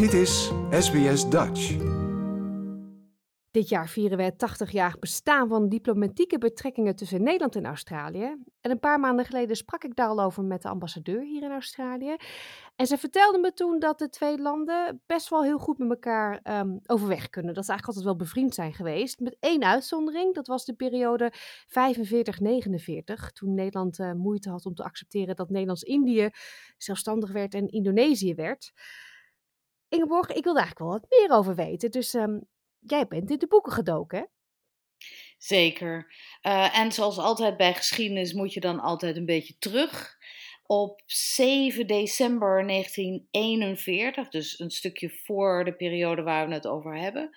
Dit is SBS Dutch. Dit jaar vieren we het 80-jarig bestaan van diplomatieke betrekkingen tussen Nederland en Australië. En een paar maanden geleden sprak ik daar al over met de ambassadeur hier in Australië. En ze vertelde me toen dat de twee landen best wel heel goed met elkaar um, overweg kunnen. Dat ze eigenlijk altijd wel bevriend zijn geweest. Met één uitzondering, dat was de periode 45-49. Toen Nederland uh, moeite had om te accepteren dat Nederlands-Indië zelfstandig werd en Indonesië werd. Ingeborg, ik wilde eigenlijk wel wat meer over weten. Dus um, jij bent in de boeken gedoken, hè? Zeker. Uh, en zoals altijd bij geschiedenis moet je dan altijd een beetje terug. Op 7 december 1941, dus een stukje voor de periode waar we het over hebben,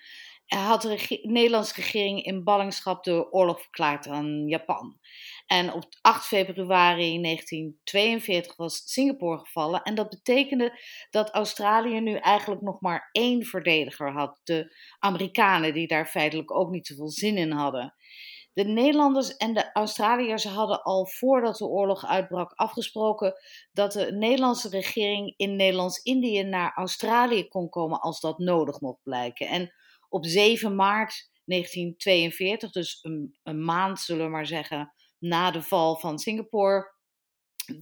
had de Nederlandse regering in ballingschap de oorlog verklaard aan Japan. En op 8 februari 1942 was Singapore gevallen. En dat betekende dat Australië nu eigenlijk nog maar één verdediger had. De Amerikanen, die daar feitelijk ook niet zoveel zin in hadden. De Nederlanders en de Australiërs hadden al voordat de oorlog uitbrak afgesproken dat de Nederlandse regering in Nederlands-Indië naar Australië kon komen als dat nodig mocht blijken. En op 7 maart 1942, dus een, een maand zullen we maar zeggen, na de val van Singapore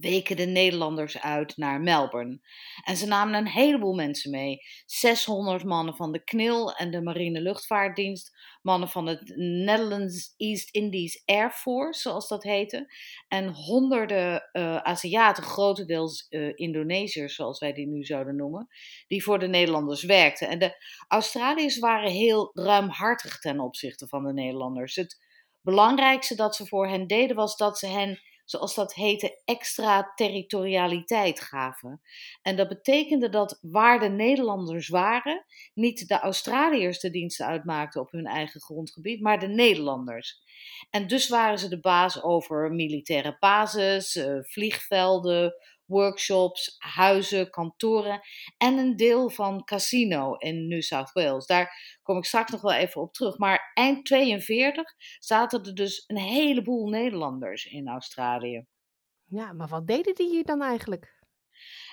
weken de Nederlanders uit naar Melbourne. En ze namen een heleboel mensen mee. 600 mannen van de KNIL en de Marine Luchtvaartdienst, mannen van het Netherlands East Indies Air Force, zoals dat heette, en honderden uh, Aziaten, grotendeels uh, Indonesiërs, zoals wij die nu zouden noemen, die voor de Nederlanders werkten. En de Australiërs waren heel ruimhartig ten opzichte van de Nederlanders. Het belangrijkste dat ze voor hen deden was dat ze hen, zoals dat heette, extra territorialiteit gaven. En dat betekende dat waar de Nederlanders waren, niet de Australiërs de diensten uitmaakten op hun eigen grondgebied, maar de Nederlanders. En dus waren ze de baas over militaire bases, eh, vliegvelden, workshops, huizen, kantoren en een deel van casino in New South Wales. Daar kom ik straks nog wel even op terug. Maar eind 42 zaten er dus een heleboel Nederlanders in Australië. Ja, maar wat deden die hier dan eigenlijk?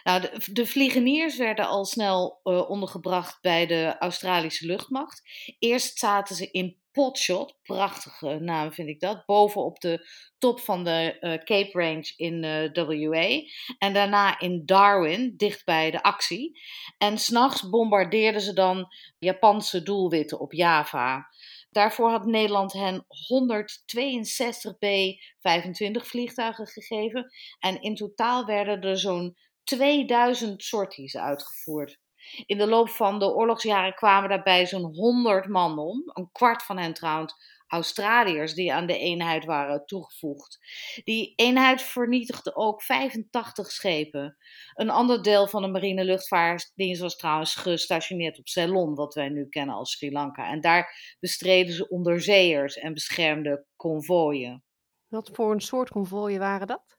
Nou, de, de vliegeniers werden al snel uh, ondergebracht bij de Australische luchtmacht. Eerst zaten ze in Potshot, prachtige naam vind ik dat, boven op de top van de uh, Cape Range in uh, WA. En daarna in Darwin, dicht bij de actie. En s'nachts bombardeerden ze dan Japanse doelwitten op Java. Daarvoor had Nederland hen 162 B-25 vliegtuigen gegeven. En in totaal werden er zo'n 2000 sorties uitgevoerd. In de loop van de oorlogsjaren kwamen daarbij zo'n 100 man om. Een kwart van hen trouwens Australiërs die aan de eenheid waren toegevoegd. Die eenheid vernietigde ook 85 schepen. Een ander deel van de marine luchtvaartdienst was trouwens gestationeerd op Ceylon, wat wij nu kennen als Sri Lanka. En daar bestreden ze onderzeeërs en beschermde konvooien. Wat voor een soort konvooien waren dat?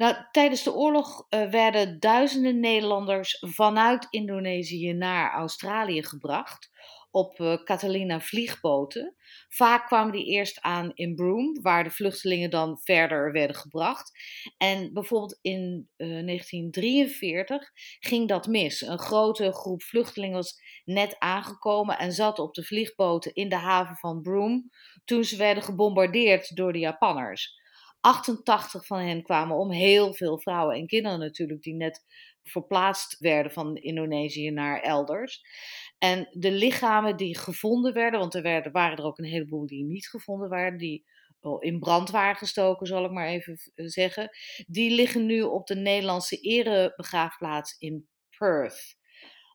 Nou, tijdens de oorlog uh, werden duizenden Nederlanders vanuit Indonesië naar Australië gebracht op uh, Catalina vliegboten. Vaak kwamen die eerst aan in Broome, waar de vluchtelingen dan verder werden gebracht. En bijvoorbeeld in uh, eh, 1943 ging dat mis. Een grote groep vluchtelingen was net aangekomen en zat op de vliegboten in de haven van Broome toen ze werden gebombardeerd door de Japanners. 88 van hen kwamen om. Heel veel vrouwen en kinderen natuurlijk, die net verplaatst werden van Indonesië naar elders. En de lichamen die gevonden werden, want er werden, waren er ook een heleboel die niet gevonden waren, die in brand waren gestoken, zal ik maar even zeggen. Die liggen nu op de Nederlandse erebegraafplaats in Perth.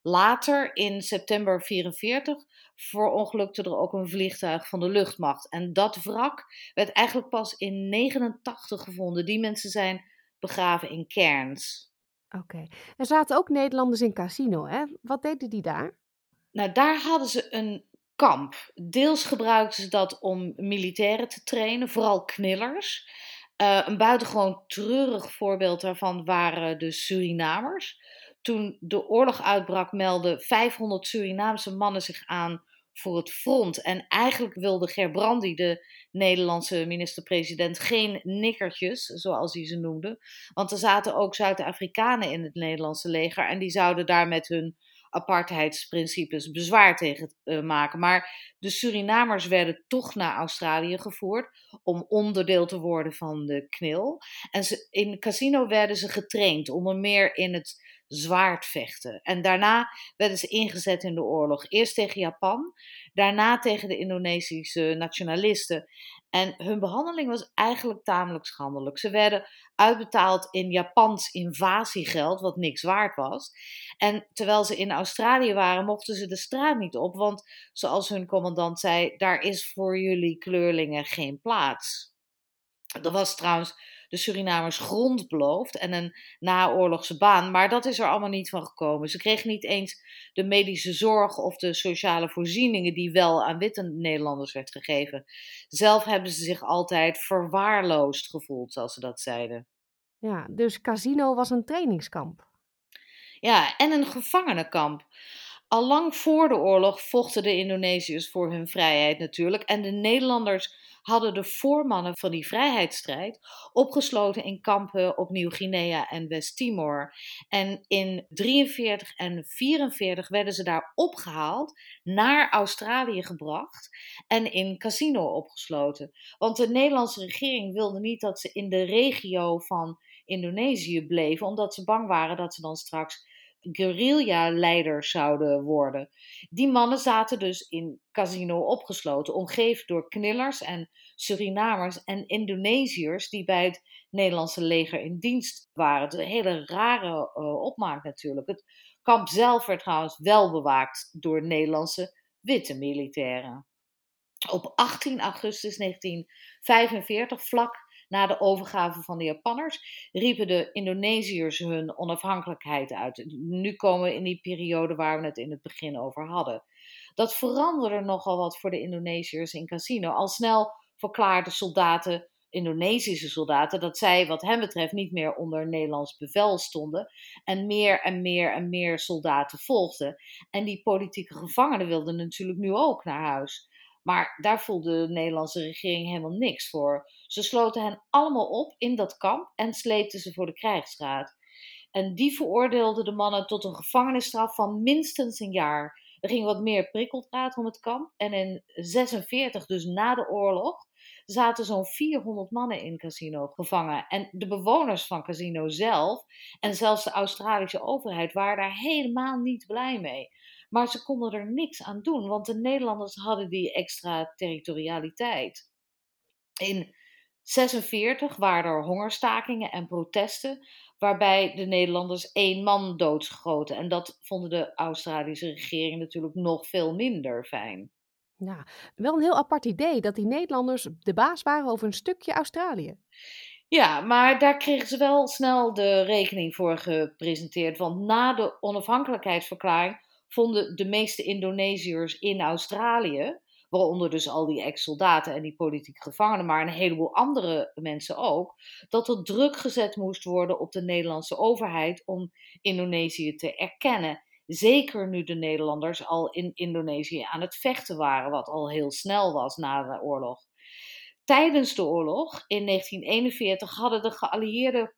Later, in september 44, verongelukte er ook een vliegtuig van de luchtmacht. En dat wrak werd eigenlijk pas in 89 gevonden. Die mensen zijn begraven in Cairns. Oké. Er zaten ook Nederlanders in Casino, hè? Wat deden die daar? Nou, daar hadden ze een kamp. Deels gebruikten ze dat om militairen te trainen, vooral knillers. Uh, een buitengewoon treurig voorbeeld daarvan waren de Surinamers toen de oorlog uitbrak, meldden 500 Surinaamse mannen zich aan voor het front. En eigenlijk wilde Gerbrandi, de Nederlandse minister-president, geen nikkertjes, zoals hij ze noemde. Want er zaten ook Zuid-Afrikanen in het Nederlandse leger en die zouden daar met hun apartheidsprincipes bezwaar tegen uh, maken. Maar de Surinamers werden toch naar Australië gevoerd om onderdeel te worden van de KNIL. En in casino werden ze getraind, onder meer in het zwaardvechten. En daarna werden ze ingezet in de oorlog. Eerst tegen Japan, daarna tegen de Indonesische nationalisten. En hun behandeling was eigenlijk tamelijk schandelijk. Ze werden uitbetaald in Japans invasiegeld, wat niks waard was. En terwijl ze in Australië waren, mochten ze de straat niet op, want zoals hun commandant zei, daar is voor jullie kleurlingen geen plaats. Dat was trouwens de Surinamers grond beloofd en een naoorlogse baan. Maar dat is er allemaal niet van gekomen. Ze kregen niet eens de medische zorg of de sociale voorzieningen die wel aan witte Nederlanders werd gegeven. Zelf hebben ze zich altijd verwaarloosd gevoeld, zoals ze dat zeiden. Ja, dus Casino was een trainingskamp. Ja, en een gevangenenkamp. Al lang voor de oorlog vochten de Indonesiërs voor hun vrijheid natuurlijk. En de Nederlanders hadden de voormannen van die vrijheidsstrijd opgesloten in kampen op Nieuw-Guinea en West-Timor. En in 43 en 44 werden ze daar opgehaald, naar Australië gebracht en in casino opgesloten. Want de Nederlandse regering wilde niet dat ze in de regio van Indonesië bleven, omdat ze bang waren dat ze dan straks guerrilla-leiders zouden worden. Die mannen zaten dus in casino opgesloten, omgeven door knillers en Surinamers en Indonesiërs die bij het Nederlandse leger in dienst waren. Een hele rare uh, opmaak natuurlijk. Het kamp zelf werd trouwens wel bewaakt door Nederlandse witte militairen. Op 18 augustus 1945, vlak na de overgave van de Japanners riepen de Indonesiërs hun onafhankelijkheid uit. Nu komen we in die periode waar we het in het begin over hadden. Dat veranderde nogal wat voor de Indonesiërs in Casino. Al snel verklaarden soldaten, Indonesische soldaten, dat zij wat hen betreft niet meer onder Nederlands bevel stonden. En meer en meer en meer soldaten volgden. En die politieke gevangenen wilden natuurlijk nu ook naar huis. Maar daar voelde de Nederlandse regering helemaal niks voor. Ze sloten hen allemaal op in dat kamp en sleepten ze voor de krijgsraad. En die veroordeelde de mannen tot een gevangenisstraf van minstens een jaar. Er ging wat meer prikkeldraad om het kamp. En in 46, dus na de oorlog, zaten zo'n 400 mannen in Casino gevangen. En de bewoners van Casino zelf en zelfs de Australische overheid waren daar helemaal niet blij mee. Maar ze konden er niks aan doen, want de Nederlanders hadden die extra territorialiteit. In 46 waren er hongerstakingen en protesten, waarbij de Nederlanders één man doodschoten. En dat vonden de Australische regering natuurlijk nog veel minder fijn. Ja, wel een heel apart idee dat die Nederlanders de baas waren over een stukje Australië. Ja, maar daar kregen ze wel snel de rekening voor gepresenteerd. Want na de onafhankelijkheidsverklaring vonden de meeste Indonesiërs in Australië, waaronder dus al die ex-soldaten en die politieke gevangenen, maar een heleboel andere mensen ook, dat er druk gezet moest worden op de Nederlandse overheid om Indonesië te erkennen. Zeker nu de Nederlanders al in Indonesië aan het vechten waren, wat al heel snel was na de oorlog. Tijdens de oorlog in 1941 hadden de geallieerden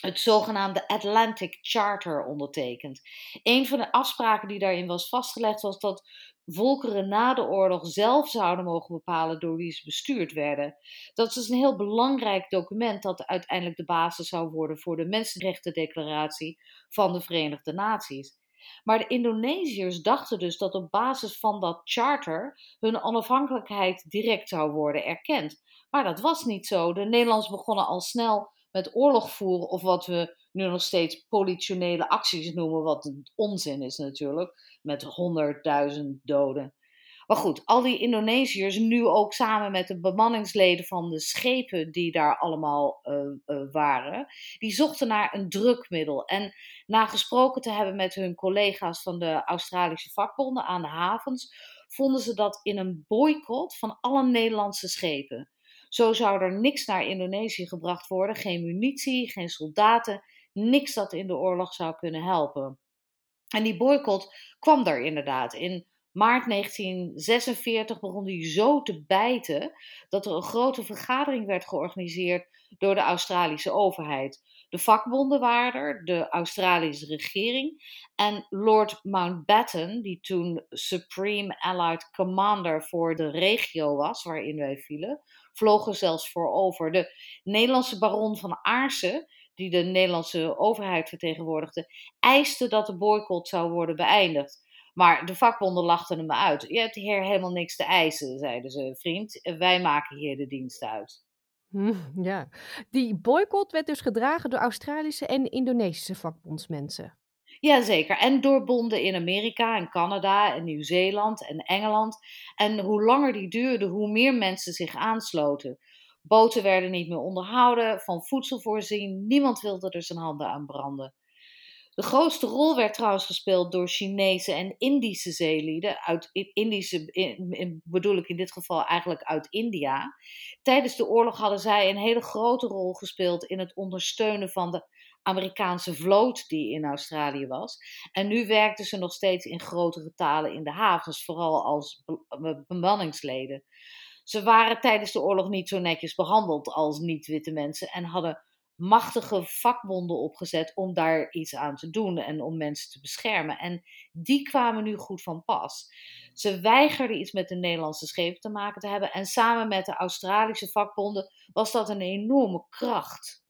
het zogenaamde Atlantic Charter ondertekend. Een van de afspraken die daarin was vastgelegd was dat volkeren na de oorlog zelf zouden mogen bepalen door wie ze bestuurd werden. Dat is dus een heel belangrijk document dat uiteindelijk de basis zou worden voor de Mensenrechtendeclaratie van de Verenigde Naties. Maar de Indonesiërs dachten dus dat op basis van dat charter hun onafhankelijkheid direct zou worden erkend. Maar dat was niet zo. De Nederlanders begonnen al snel met oorlog voeren, of wat we nu nog steeds politionele acties noemen, wat onzin is natuurlijk, met honderdduizend doden. Maar goed, al die Indonesiërs, nu ook samen met de bemanningsleden van de schepen die daar allemaal uh, uh, waren, die zochten naar een drukmiddel. En na gesproken te hebben met hun collega's van de Australische vakbonden aan de havens, vonden ze dat in een boycott van alle Nederlandse schepen. Zo zou er niks naar Indonesië gebracht worden, geen munitie, geen soldaten, niks dat in de oorlog zou kunnen helpen. En die boycott kwam daar inderdaad. In maart 1946 begon die zo te bijten dat er een grote vergadering werd georganiseerd door de Australische overheid. De vakbonden waren er, de Australische regering en Lord Mountbatten, die toen Supreme Allied Commander voor de regio was waarin wij vielen, vloog er zelfs voor over. De Nederlandse baron van Aarsen, die de Nederlandse overheid vertegenwoordigde, eiste dat de boycott zou worden beëindigd. Maar de vakbonden lachten hem uit. Je hebt hier helemaal niks te eisen, zeiden ze. Vriend, wij maken hier de dienst uit. Ja, die boycott werd dus gedragen door Australische en Indonesische vakbondsmensen. Jazeker, en door bonden in Amerika en Canada en Nieuw-Zeeland en Engeland. En hoe langer die duurde, hoe meer mensen zich aansloten. Boten werden niet meer onderhouden, van voedsel voorzien, niemand wilde er zijn handen aan branden. De grootste rol werd trouwens gespeeld door Chinese en Indische zeelieden. Uit Indische in, bedoel ik in dit geval eigenlijk uit India. Tijdens de oorlog hadden zij een hele grote rol gespeeld in het ondersteunen van de Amerikaanse vloot die in Australië was. En nu werkten ze nog steeds in grote getalen in de havens, vooral als bemanningsleden. Ze waren tijdens de oorlog niet zo netjes behandeld als niet-witte mensen en hadden machtige vakbonden opgezet om daar iets aan te doen en om mensen te beschermen. En die kwamen nu goed van pas. Ze weigerden iets met de Nederlandse schepen te maken te hebben en samen met de Australische vakbonden was dat een enorme kracht.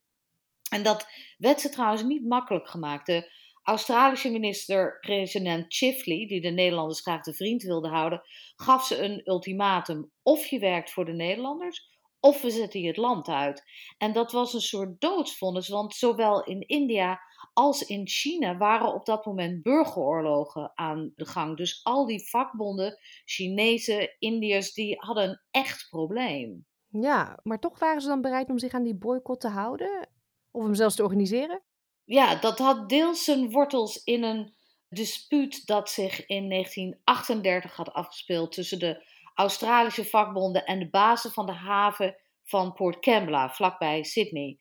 En dat werd ze trouwens niet makkelijk gemaakt. De Australische minister-president Chifley, die de Nederlanders graag de vriend wilde houden, gaf ze een ultimatum. Of je werkt voor de Nederlanders, of we zetten je het land uit. En dat was een soort doodsvonnis, want zowel in India als in China waren op dat moment burgeroorlogen aan de gang. Dus al die vakbonden, Chinezen, Indiërs, die hadden een echt probleem. Ja, maar toch waren ze dan bereid om zich aan die boycott te houden? Of hem zelfs te organiseren? Ja, dat had deels zijn wortels in een dispuut dat zich in 1938 had afgespeeld tussen de Australische vakbonden en de bazen van de haven van Port Kembla, vlakbij Sydney.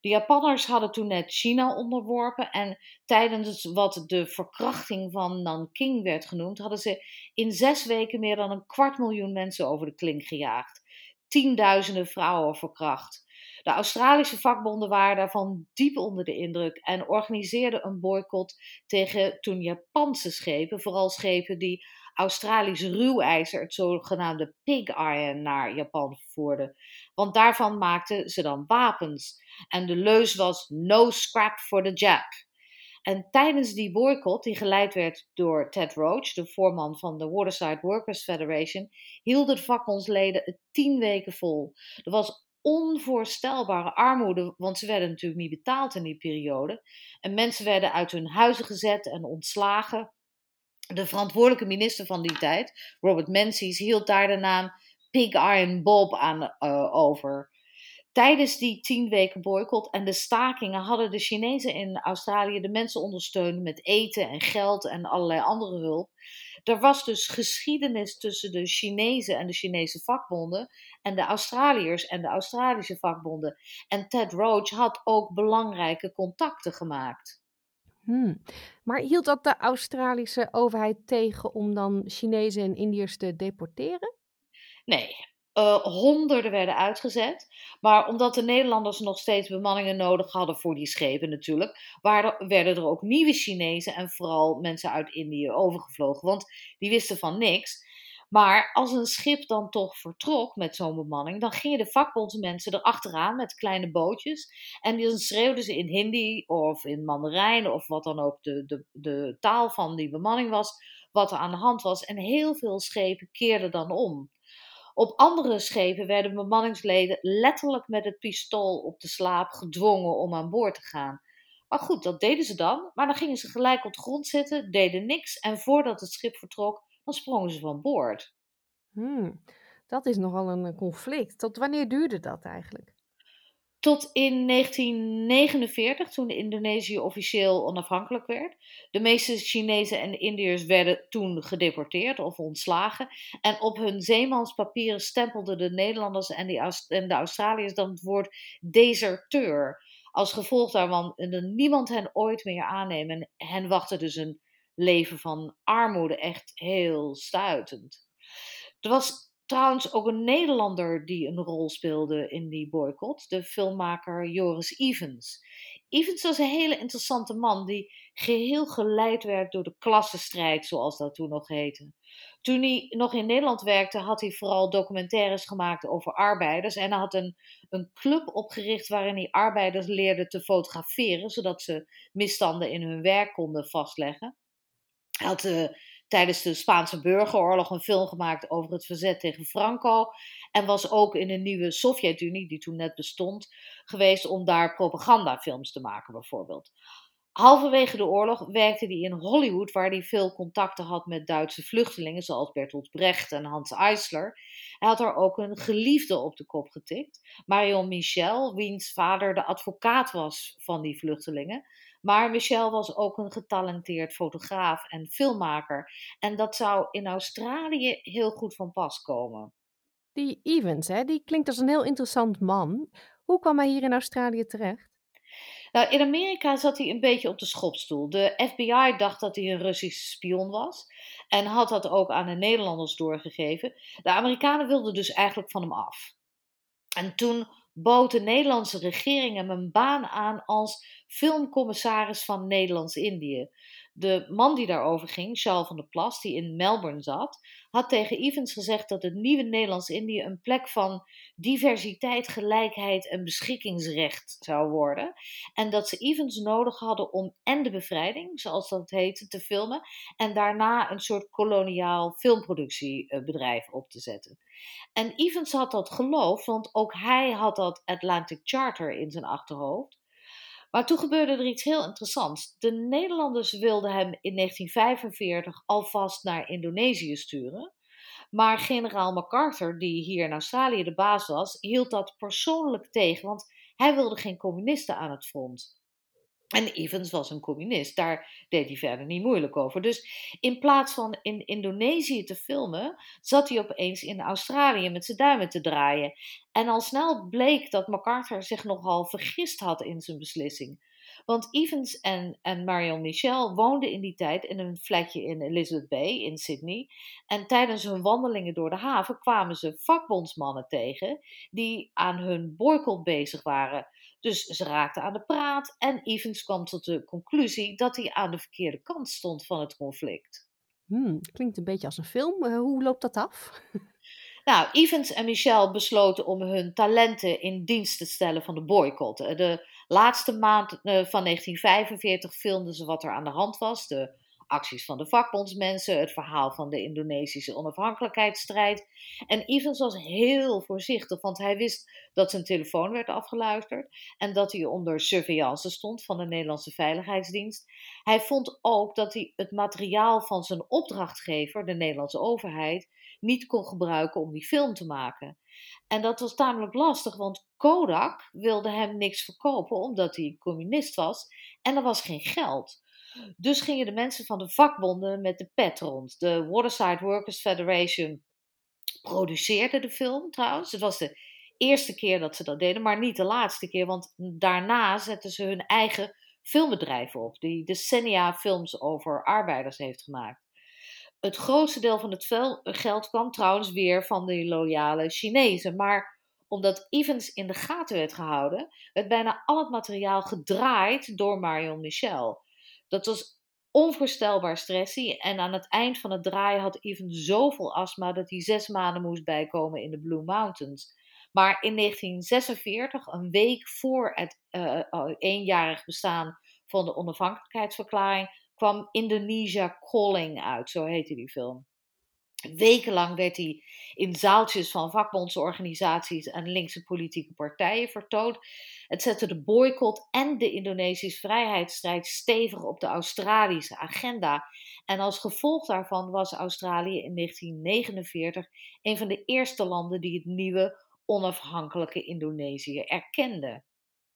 De Japanners hadden toen net China onderworpen en tijdens wat de verkrachting van Nanking werd genoemd, hadden ze in zes weken meer dan een kwart miljoen mensen over de klink gejaagd. Tienduizenden vrouwen verkracht. De Australische vakbonden waren daarvan diep onder de indruk en organiseerden een boycott tegen toen Japanse schepen, vooral schepen die Australisch ruwijzer, het zogenaamde pig iron, naar Japan vervoerden. Want daarvan maakten ze dan wapens. En de leus was no scrap for the Jap. En tijdens die boycott, die geleid werd door Ted Roach, de voorman van de Waterside Workers Federation, hielden de vakbondsleden het tien weken vol. Er was onvoorstelbare armoede, want ze werden natuurlijk niet betaald in die periode. En mensen werden uit hun huizen gezet en ontslagen. De verantwoordelijke minister van die tijd, Robert Menzies, hield daar de naam Pig Iron Bob aan uh, over. Tijdens die tien weken boycott en de stakingen hadden de Chinezen in Australië de mensen ondersteund met eten en geld en allerlei andere hulp. Er was dus geschiedenis tussen de Chinezen en de Chinese vakbonden en de Australiërs en de Australische vakbonden. En Ted Roach had ook belangrijke contacten gemaakt. Hmm. Maar hield dat de Australische overheid tegen om dan Chinezen en Indiërs te deporteren? Nee, uh, honderden werden uitgezet. Maar omdat de Nederlanders nog steeds bemanningen nodig hadden voor die schepen natuurlijk, waren, werden er ook nieuwe Chinezen en vooral mensen uit Indië overgevlogen. Want die wisten van niks. Maar als een schip dan toch vertrok met zo'n bemanning, dan gingen de vakbondsmensen erachteraan met kleine bootjes. En dan schreeuwden ze in Hindi of in Mandarijn of wat dan ook de, de, de taal van die bemanning was, wat er aan de hand was. En heel veel schepen keerden dan om. Op andere schepen werden bemanningsleden letterlijk met het pistool op de slaap gedwongen om aan boord te gaan. Maar goed, dat deden ze dan. Maar dan gingen ze gelijk op de grond zitten, deden niks. En voordat het schip vertrok, dan sprongen ze van boord. Hmm, dat is nogal een eh, conflict. Tot wanneer duurde dat eigenlijk? Tot in 1949, toen Indonesië officieel onafhankelijk werd. De meeste Chinezen en Indiërs werden toen gedeporteerd of ontslagen. En op hun zeemanspapieren stempelden de Nederlanders en, en de Australiërs dan het woord deserteur. Als gevolg daarvan niemand hen ooit meer aannemen. En hen wachtte dus een leven van armoede echt heel stuitend. Er was trouwens ook een Nederlander die een rol speelde in die boycott, de filmmaker Joris Evans. Evans was een hele interessante man die geheel geleid werd door de klassenstrijd, zoals dat toen nog heette. Toen hij nog in Nederland werkte, had hij vooral documentaires gemaakt over arbeiders. En hij had een, een club opgericht waarin hij arbeiders leerde te fotograferen, zodat ze misstanden in hun werk konden vastleggen. Hij had uh, tijdens de Spaanse burgeroorlog een film gemaakt over het verzet tegen Franco. En was ook in de nieuwe Sovjet-Unie, die toen net bestond, geweest om daar propagandafilms te maken, bijvoorbeeld. Halverwege de oorlog werkte hij in Hollywood, waar hij veel contacten had met Duitse vluchtelingen, zoals Bertolt Brecht en Hans Eisler. Hij had er ook een geliefde op de kop getikt, Marion Michel, wiens vader de advocaat was van die vluchtelingen. Maar Michel was ook een getalenteerd fotograaf en filmmaker. En dat zou in Australië heel goed van pas komen. Die Evans, hè, die klinkt als een heel interessant man. Hoe kwam hij hier in Australië terecht? Nou, in Amerika zat hij een beetje op de schopstoel. De FBI dacht dat hij een Russisch spion was en had dat ook aan de Nederlanders doorgegeven. De Amerikanen wilden dus eigenlijk van hem af. En toen bood de Nederlandse regering hem een baan aan als filmcommissaris van Nederlands-Indië. De man die daarover ging, Charles van der Plas, die in Melbourne zat, had tegen Evans gezegd dat het nieuwe Nederlands-Indië een plek van diversiteit, gelijkheid en beschikkingsrecht zou worden. En dat ze Evans nodig hadden om en de bevrijding, zoals dat heette, te filmen, en daarna een soort koloniaal filmproductiebedrijf op te zetten. En Evans had dat geloofd, want ook hij had dat Atlantic Charter in zijn achterhoofd. Maar toen gebeurde er iets heel interessants. De Nederlanders wilden hem in 1945 alvast naar Indonesië sturen. Maar generaal MacArthur, die hier in Australië de baas was, hield dat persoonlijk tegen, want hij wilde geen communisten aan het front. En Evans was een communist, daar deed hij verder niet moeilijk over. Dus in plaats van in Indonesië te filmen, zat hij opeens in Australië met zijn duimen te draaien. En al snel bleek dat MacArthur zich nogal vergist had in zijn beslissing. Want Evans en, en Marion Michel woonden in die tijd in een flatje in Elizabeth Bay in Sydney. En tijdens hun wandelingen door de haven kwamen ze vakbondsmannen tegen die aan hun boycott bezig waren. Dus ze raakten aan de praat en Evans kwam tot de conclusie dat hij aan de verkeerde kant stond van het conflict. Hmm, klinkt een beetje als een film. Uh, hoe loopt dat af? Nou, Evans en Michel besloten om hun talenten in dienst te stellen van de boycott. Eh, de laatste maand uh, van 1945 filmden ze wat er aan de hand was. De acties van de vakbondsmensen, het verhaal van de Indonesische onafhankelijkheidsstrijd. En Evans was heel voorzichtig, want hij wist dat zijn telefoon werd afgeluisterd en dat hij onder surveillance stond van de Nederlandse Veiligheidsdienst. Hij vond ook dat hij het materiaal van zijn opdrachtgever, de Nederlandse overheid, niet kon gebruiken om die film te maken. En dat was tamelijk lastig, want Kodak wilde hem niks verkopen omdat hij communist was en er was geen geld. Dus gingen de mensen van de vakbonden met de pet rond. De Waterside Workers Federation produceerde de film trouwens. Het was de eerste keer dat ze dat deden, maar niet de laatste keer, want daarna zetten ze hun eigen filmbedrijf op, die decennia films over arbeiders heeft gemaakt. Het grootste deel van het geld kwam trouwens weer van de loyale Chinezen, maar omdat Evans in de gaten werd gehouden, werd bijna al het materiaal gedraaid door Marion Michel. Dat was onvoorstelbaar stressy. En aan het eind van het draaien had Even zoveel astma dat hij zes maanden moest bijkomen in de Blue Mountains. Maar in 1946, een week voor het uh, eenjarig bestaan van de onafhankelijkheidsverklaring, kwam Indonesia Calling uit. Zo heette die film. Wekenlang werd hij in zaaltjes van vakbondsorganisaties en linkse politieke partijen vertoond. Het zette de boycott en de Indonesische vrijheidsstrijd stevig op de Australische agenda. En als gevolg daarvan was Australië in 1949 een van de eerste landen die het nieuwe onafhankelijke Indonesië erkende.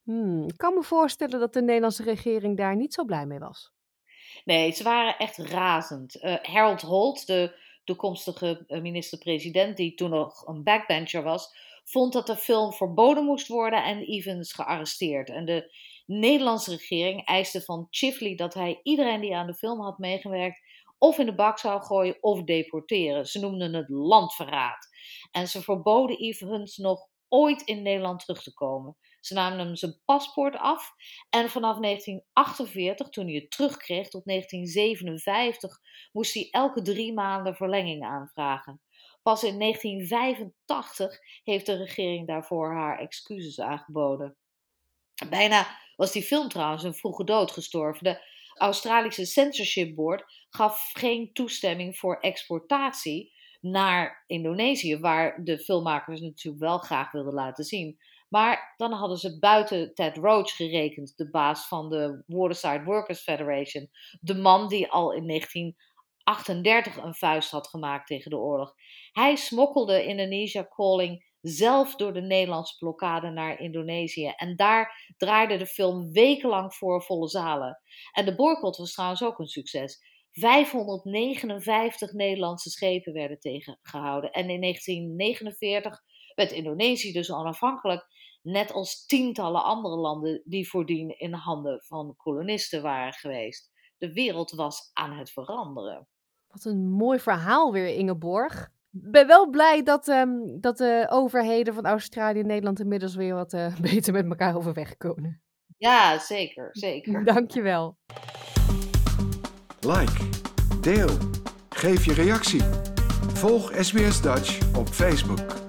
Hmm, ik kan me voorstellen dat de Nederlandse regering daar niet zo blij mee was. Nee, ze waren echt razend. Uh, Harold Holt, de toekomstige eh, minister-president, die toen nog een backbencher was, vond dat de film verboden moest worden en Evans gearresteerd. En de Nederlandse regering eiste van Chifley dat hij iedereen die aan de film had meegewerkt of in de bak zou gooien of deporteren. Ze noemden het landverraad. En ze verboden Evans nog ooit in Nederland terug te komen. Ze namen hem zijn paspoort af en vanaf 1948, toen hij het terugkreeg tot 1957, moest hij elke drie maanden verlenging aanvragen. Pas in 1985 heeft de regering daarvoor haar excuses aangeboden. Bijna was die film trouwens een vroege dood gestorven. De Australische Censorship Board gaf geen toestemming voor exportatie naar Indonesië, waar de filmmakers natuurlijk wel graag wilden laten zien. Maar dan hadden ze buiten Ted Roach gerekend, de baas van de Waterside Workers Federation, de man die al in 1938 een vuist had gemaakt tegen de oorlog. Hij smokkelde Indonesia Calling zelf door de Nederlandse blokkade naar Indonesië. En daar draaide de film wekenlang voor volle zalen. En de boycott was trouwens ook een succes. 559 Nederlandse schepen werden tegengehouden. En in 1949 werd Indonesië dus onafhankelijk, net als tientallen andere landen die voordien in handen van kolonisten waren geweest. De wereld was aan het veranderen. Wat een mooi verhaal weer, Ingeborg ben wel blij dat, um, dat de overheden van Australië en Nederland inmiddels weer wat uh, beter met elkaar overweg kunnen. Ja, zeker, zeker. Dankjewel. Like, deel, geef je reactie. Volg SBS Dutch op Facebook.